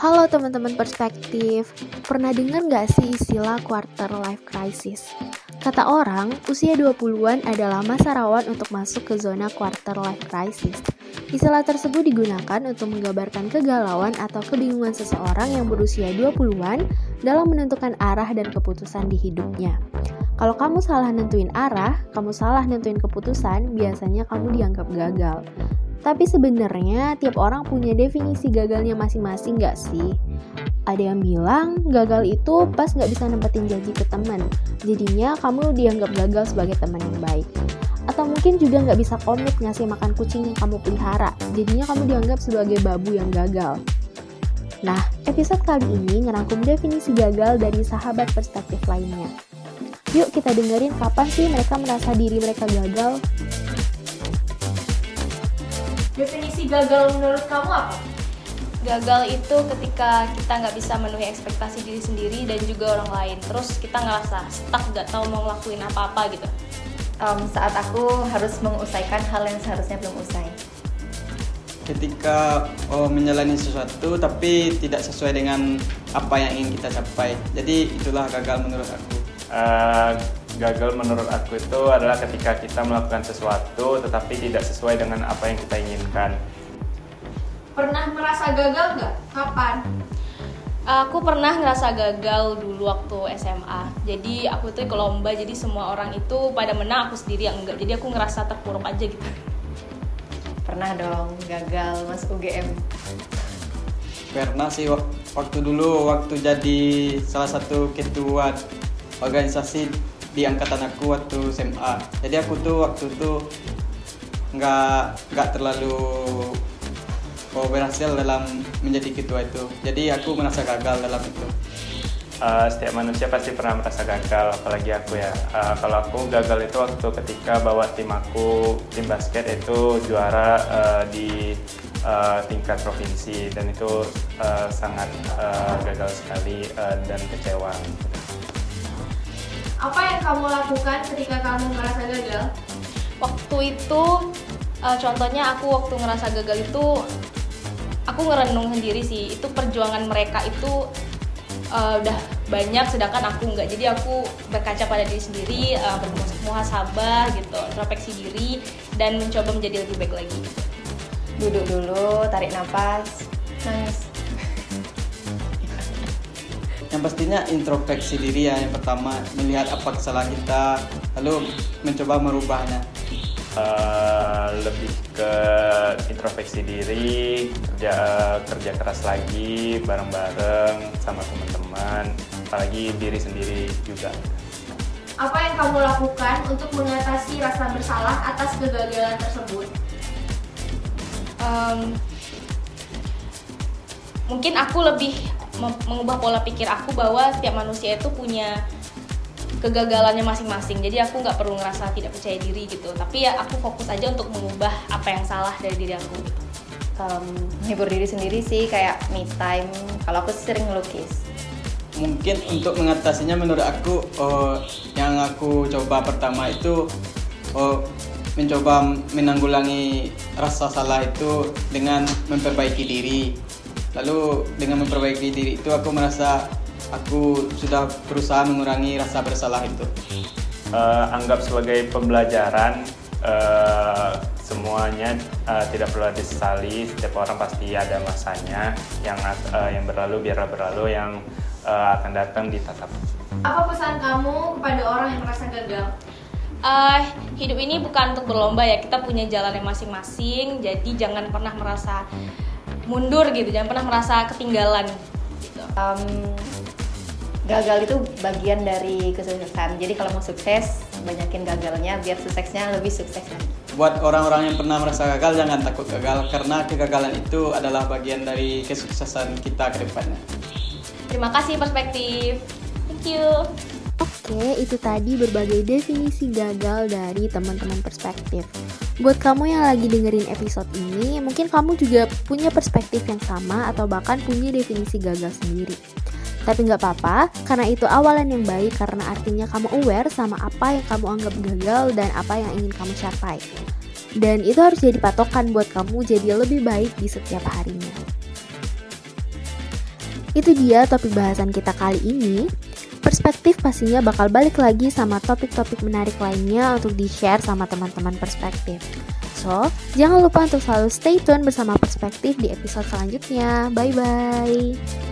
Halo teman-teman perspektif, pernah dengar nggak sih istilah quarter life crisis? Kata orang, usia 20-an adalah masa rawan untuk masuk ke zona quarter life crisis. Istilah tersebut digunakan untuk menggambarkan kegalauan atau kebingungan seseorang yang berusia 20-an dalam menentukan arah dan keputusan di hidupnya. Kalau kamu salah nentuin arah, kamu salah nentuin keputusan, biasanya kamu dianggap gagal. Tapi sebenarnya tiap orang punya definisi gagalnya masing-masing gak sih? Ada yang bilang gagal itu pas gak bisa nempetin janji ke teman, jadinya kamu dianggap gagal sebagai teman yang baik. Atau mungkin juga gak bisa komit ngasih makan kucing yang kamu pelihara, jadinya kamu dianggap sebagai babu yang gagal. Nah, episode kali ini ngerangkum definisi gagal dari sahabat perspektif lainnya. Yuk kita dengerin kapan sih mereka merasa diri mereka gagal, Definisi gagal menurut kamu apa? Gagal itu ketika kita nggak bisa memenuhi ekspektasi diri sendiri dan juga orang lain. Terus kita ngerasa stuck, nggak tahu mau ngelakuin apa-apa gitu. Um, saat aku harus mengusaikan hal yang seharusnya belum usai. Ketika oh, menjalani sesuatu tapi tidak sesuai dengan apa yang ingin kita capai. Jadi itulah gagal menurut aku. Uh, gagal menurut aku itu adalah ketika kita melakukan sesuatu tetapi tidak sesuai dengan apa yang kita inginkan. Pernah merasa gagal nggak? Kapan? Aku pernah ngerasa gagal dulu waktu SMA. Jadi aku tuh ke lomba, jadi semua orang itu pada menang, aku sendiri yang enggak. Jadi aku ngerasa terpuruk aja gitu. Pernah dong gagal mas UGM. Pernah sih waktu dulu waktu jadi salah satu ketua organisasi di angkatan aku waktu SMA jadi aku tuh waktu itu nggak nggak terlalu oh, berhasil dalam menjadi ketua itu. Jadi aku merasa gagal dalam itu. Uh, setiap manusia pasti pernah merasa gagal apalagi aku ya. Uh, kalau aku gagal itu waktu ketika bawa tim aku tim basket itu juara uh, di uh, tingkat provinsi. Dan itu uh, sangat uh, gagal sekali uh, dan kecewa apa yang kamu lakukan ketika kamu merasa gagal? Waktu itu, uh, contohnya aku waktu ngerasa gagal itu, aku ngerenung sendiri sih. Itu perjuangan mereka itu uh, udah banyak, sedangkan aku nggak. Jadi aku berkaca pada diri sendiri, uh, bermuhasabah gitu, introspeksi diri, dan mencoba menjadi lebih baik lagi. Duduk dulu, tarik nafas, nangis yang pastinya introspeksi diri ya yang pertama melihat apa kesalahan kita lalu mencoba merubahnya. Uh, lebih ke introspeksi diri kerja kerja keras lagi bareng-bareng sama teman-teman apalagi diri sendiri juga. Apa yang kamu lakukan untuk mengatasi rasa bersalah atas kegagalan tersebut? Um, mungkin aku lebih mengubah pola pikir aku bahwa setiap manusia itu punya kegagalannya masing-masing. Jadi aku nggak perlu ngerasa tidak percaya diri gitu. Tapi ya aku fokus aja untuk mengubah apa yang salah dari diri aku gitu. Um, hibur diri sendiri sih kayak me time. Kalau aku sering melukis mungkin untuk mengatasinya menurut aku oh, yang aku coba pertama itu oh, mencoba menanggulangi rasa salah itu dengan memperbaiki diri lalu dengan memperbaiki diri itu aku merasa aku sudah berusaha mengurangi rasa bersalah itu. Uh, anggap sebagai pembelajaran uh, semuanya uh, tidak perlu disesali setiap orang pasti ada masanya yang uh, yang berlalu biarlah berlalu yang uh, akan datang ditatap apa pesan kamu kepada orang yang merasa gagal? Uh, hidup ini bukan untuk berlomba ya kita punya jalan yang masing-masing jadi jangan pernah merasa mundur gitu jangan pernah merasa ketinggalan gitu. um, gagal itu bagian dari kesuksesan. Jadi kalau mau sukses banyakin gagalnya biar suksesnya lebih sukses lagi. Buat orang-orang yang pernah merasa gagal jangan takut gagal karena kegagalan itu adalah bagian dari kesuksesan kita ke depannya. Terima kasih perspektif. Thank you Oke, itu tadi berbagai definisi gagal dari teman-teman perspektif. Buat kamu yang lagi dengerin episode ini, mungkin kamu juga punya perspektif yang sama atau bahkan punya definisi gagal sendiri. Tapi nggak apa-apa, karena itu awalan yang baik karena artinya kamu aware sama apa yang kamu anggap gagal dan apa yang ingin kamu capai. Dan itu harus jadi patokan buat kamu jadi lebih baik di setiap harinya. Itu dia topik bahasan kita kali ini. Perspektif pastinya bakal balik lagi sama topik-topik menarik lainnya untuk di-share sama teman-teman perspektif. So, jangan lupa untuk selalu stay tune bersama perspektif di episode selanjutnya. Bye-bye.